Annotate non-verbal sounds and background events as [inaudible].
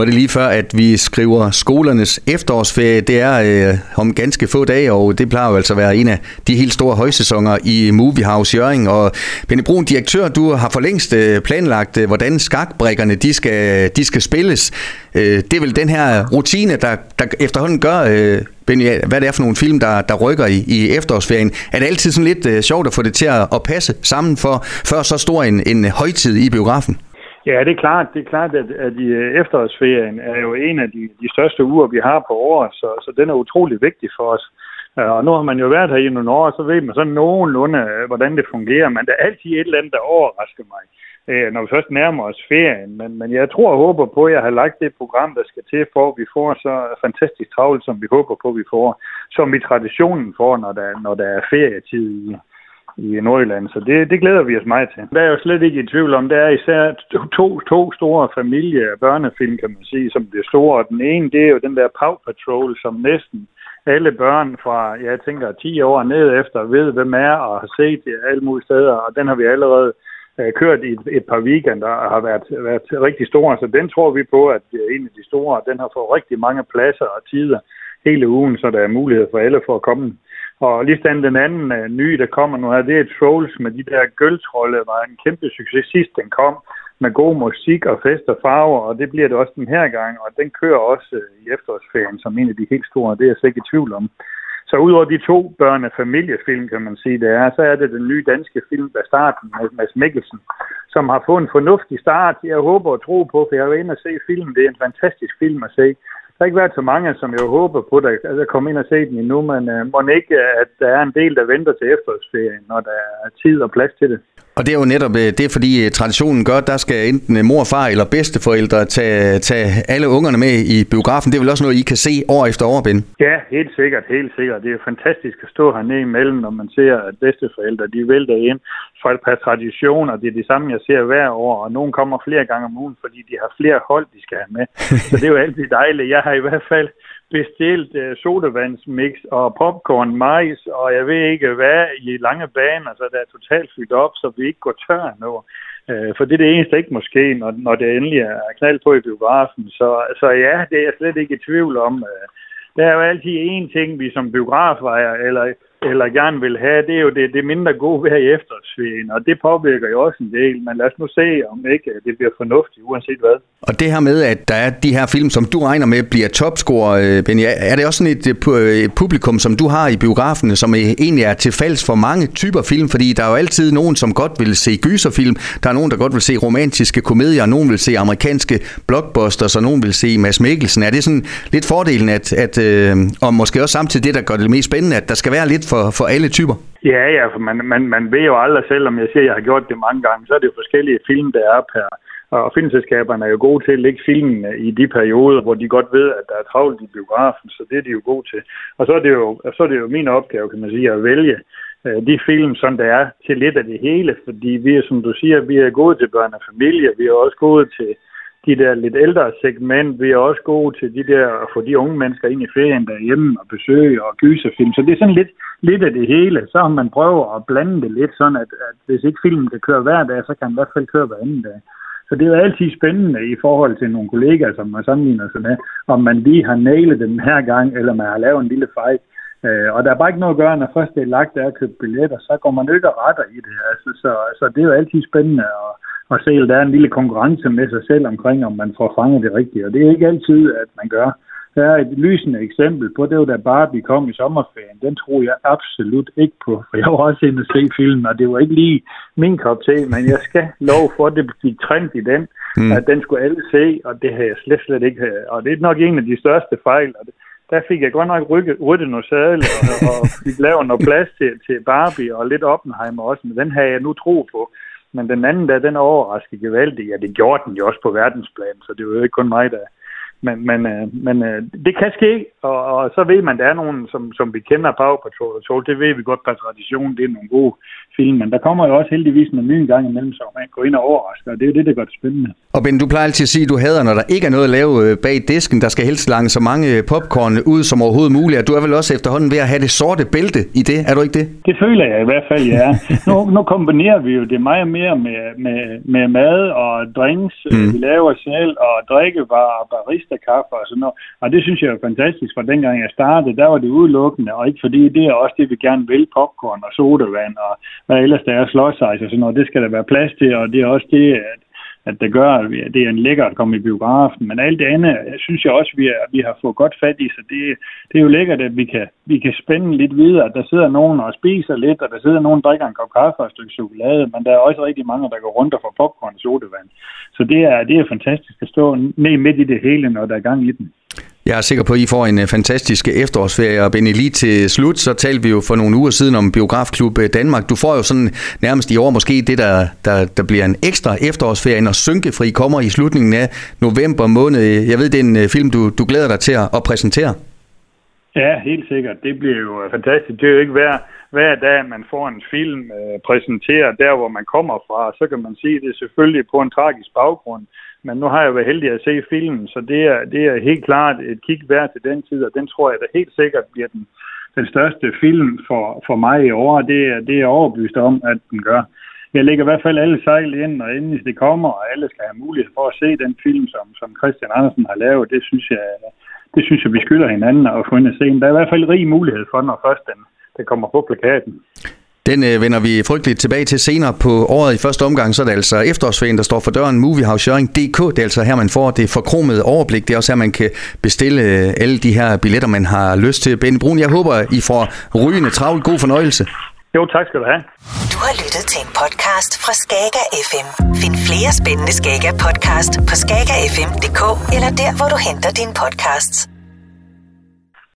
Nu er det lige før, at vi skriver skolernes efterårsferie. Det er øh, om ganske få dage, og det plejer jo altså at være en af de helt store højsæsoner i Movie House Jøring. Og Benny Brun, direktør, du har for længst øh, planlagt, øh, hvordan skakbrikkerne de skal, de skal spilles. Øh, det er vel den her rutine, der, der efterhånden gør, øh, Benny, hvad det er for nogle film, der, der rykker i, i efterårsferien. Er det altid sådan lidt øh, sjovt at få det til at, at passe sammen for, før så stor en, en højtid i biografen? Ja, det er klart, det er klart at, at i øh, efterårsferien er jo en af de, de største uger, vi har på året, så, så den er utrolig vigtig for os. Øh, og nu har man jo været her i nogle år, så ved man sådan nogenlunde, øh, hvordan det fungerer, men der er altid et eller andet, der overrasker mig, når vi først nærmer os ferien. Men, men jeg tror og håber på, at jeg har lagt det program, der skal til, for at vi får så fantastisk travlt, som vi håber på, at vi får, som vi traditionen får, når der, når der er ferietid i, i Nordjylland. Så det, det glæder vi os meget til. Der er jo slet ikke i tvivl om, der er især to, to store familie- og børnefilm, kan man sige, som bliver store. Den ene, det er jo den der Paw Patrol, som næsten alle børn fra, jeg tænker, 10 år ned efter ved, hvem er og har set det alle mulige steder. Og den har vi allerede øh, kørt i et, et par weekender og har været, været rigtig store. Så den tror vi på, at det er en af de store. Den har fået rigtig mange pladser og tider hele ugen, så der er mulighed for alle for at komme og lige den, den anden uh, nye, der kommer nu her, det er Trolls med de der gøltrolde, var en kæmpe succes sidst den kom, med god musik og fest og farver, og det bliver det også den her gang, og den kører også uh, i efterårsferien som en af de helt store, det er jeg slet ikke i tvivl om. Så udover de to børne- familiefilm, kan man sige, det er, så er det den nye danske film, der starten med Mads Mikkelsen, som har fået en fornuftig start. Jeg håber og tro på, for jeg vil inde og se filmen. Det er en fantastisk film at se har ikke været så mange, som jeg håber på, der altså, kommer ind og se den endnu, men øh, må ikke, at der er en del, der venter til efterårsferien, når der er tid og plads til det. Og det er jo netop øh, det, fordi øh, traditionen gør, at der skal enten øh, mor, far eller bedsteforældre tage, tage alle ungerne med i biografen. Det er vel også noget, I kan se år efter år, Ben? Ja, helt sikkert, helt sikkert. Det er fantastisk at stå hernede imellem, når man ser, at bedsteforældre, de vælter ind for et par traditioner. Det er det samme, jeg ser hver år, og nogen kommer flere gange om ugen, fordi de har flere hold, de skal have med. Så det er jo altid dejligt. Jeg har i hvert fald bestilt øh, sodavandsmix og popcorn, majs, og jeg ved ikke hvad, i lange baner, så der er totalt fyldt op, så vi ikke går tør nu. Øh, for det er det eneste ikke måske, når, når det endelig er knald på i biografen. Så, så ja, det er jeg slet ikke i tvivl om. Øh, der er jo altid én ting, vi som biografejer eller eller gerne vil have, det er jo det, det mindre gode vejr i efterårsferien, og det påvirker jo også en del, men lad os nu se, om ikke det bliver fornuftigt, uanset hvad. Og det her med, at der er de her film, som du regner med bliver topscore, øh, Benny, er det også sådan et, øh, øh, et publikum, som du har i biografene, som egentlig er tilfalds for mange typer film, fordi der er jo altid nogen, som godt vil se gyserfilm, der er nogen, der godt vil se romantiske komedier, nogen vil se amerikanske blockbusters, og nogen vil se Mads Mikkelsen. Er det sådan lidt fordelen, at, at og måske også samtidig det, der gør det mest spændende, at der skal være lidt for, for alle typer? Ja, ja, for man, man, man ved jo aldrig, selvom jeg siger, at jeg har gjort det mange gange, så er det jo forskellige film, der er per, og filmselskaberne er jo gode til at lægge filmen i de perioder, hvor de godt ved, at der er travlt i biografen, så det er de jo gode til. Og så er det jo, så er det jo min opgave, kan man sige, at vælge øh, de film, som der er til lidt af det hele, fordi vi er, som du siger, vi er gode til børn og familie, vi er også gode til de der lidt ældre segment. Vi er også gode til de der, at få de unge mennesker ind i ferien derhjemme og besøge og gyserfilm. Så det er sådan lidt, lidt af det hele. Så har man prøvet at blande det lidt sådan, at, at hvis ikke filmen kan køre hver dag, så kan den i hvert fald køre hver anden dag. Så det er jo altid spændende i forhold til nogle kollegaer, som man sammenligner sig med, om man lige har nailet den her gang, eller man har lavet en lille fejl. Øh, og der er bare ikke noget at gøre, når først det er lagt, der er købt billetter, så går man ikke og retter i det. Altså, så, så det er jo altid spændende at, og se, at der er en lille konkurrence med sig selv omkring, om man får fanget det rigtige. Og det er ikke altid, at man gør. Der er et lysende eksempel på, det var da Barbie kom i sommerferien. Den tror jeg absolut ikke på, for jeg var også inde og se filmen, og det var ikke lige min kop te, men jeg skal love for, at det blev trend i den, mm. at den skulle alle se, og det har jeg slet, slet ikke. Og det er nok en af de største fejl, og det, der fik jeg godt nok rykket, ryddet noget sadel, og, og fik lavet noget plads til, til Barbie og lidt Oppenheimer også, men den har jeg nu tro på. Men den anden der, den overraskede gevaldigt. Ja, det gjorde den jo også på verdensplan, så det var jo ikke kun mig, der, men, men, øh, men øh, det kan ske, og, og så ved man, der er nogen, som, som vi kender Power Patrol og Soul. Det ved vi godt per tradition. Det er nogle gode film, men der kommer jo også heldigvis en ny gang imellem, så man går ind og overrasker, og det er jo det, der gør det spændende. Og Ben, du plejer altid at sige, at du hader, når der ikke er noget at lave øh, bag disken. Der skal helst lange så mange popcorn ud som overhovedet muligt. Og du er vel også efterhånden ved at have det sorte bælte i det, er du ikke det? Det føler jeg i hvert fald, ja. [laughs] nu, nu kombinerer vi jo det meget mere med, med, med mad og drinks, mm. vi laver selv, og drikkevarer, barista-kaffe og sådan noget. Og det synes jeg er fantastisk, for dengang jeg startede, der var det udelukkende, og ikke fordi det er også det, vi gerne vil, popcorn og sodavand og hvad ellers der er slåsejs og sådan noget. Det skal der være plads til, og det er også det, at at det gør, at det er en lækker at komme i biografen. Men alt det andet, synes jeg også, vi, er, vi har fået godt fat i, så det, det er jo lækkert, at vi kan, vi kan spænde lidt videre. At der sidder nogen og spiser lidt, og der sidder nogen, der drikker en kop kaffe og et stykke chokolade, men der er også rigtig mange, der går rundt og får popcorn og sodavand. Så det er, det er fantastisk at stå ned midt i det hele, når der er gang i den. Jeg er sikker på, at I får en øh, fantastisk øh, efterårsferie, og Benny, lige til slut, så talte vi jo for nogle uger siden om Biografklub øh, Danmark. Du får jo sådan nærmest i år måske det, der, der, der bliver en ekstra efterårsferie, når Synkefri kommer i slutningen af november måned. Jeg ved, det er en film, du, du glæder dig til at præsentere. Ja, helt sikkert. Det bliver jo fantastisk. Det er jo ikke hver, hver dag, man får en film øh, præsenteret der, hvor man kommer fra. Så kan man sige, at det er selvfølgelig på en tragisk baggrund. Men nu har jeg været heldig at se filmen, så det er, det er helt klart et kig værd til den tid, og den tror jeg da helt sikkert bliver den, den største film for, for mig i år. Det er, det er overbevist om, at den gør. Jeg lægger i hvert fald alle sejl ind, og endelig det kommer, og alle skal have mulighed for at se den film, som, som Christian Andersen har lavet. Det synes jeg, det synes jeg, vi skylder hinanden at få ind at se. Der er i hvert fald rig mulighed for, når først den, den kommer på plakaten. Den øh, vender vi frygteligt tilbage til senere på året. I første omgang så er det altså efterårsferien, der står for døren. Moviehouse.dk, det er altså her, man får det forkromede overblik. Det er også her, man kan bestille øh, alle de her billetter, man har lyst til. Ben Brun, jeg håber, I får rygende travlt. God fornøjelse. Jo, tak skal du have. Du har lyttet til en podcast fra Skager FM. Find flere spændende Skager podcast på skagerfm.dk eller der, hvor du henter dine podcasts.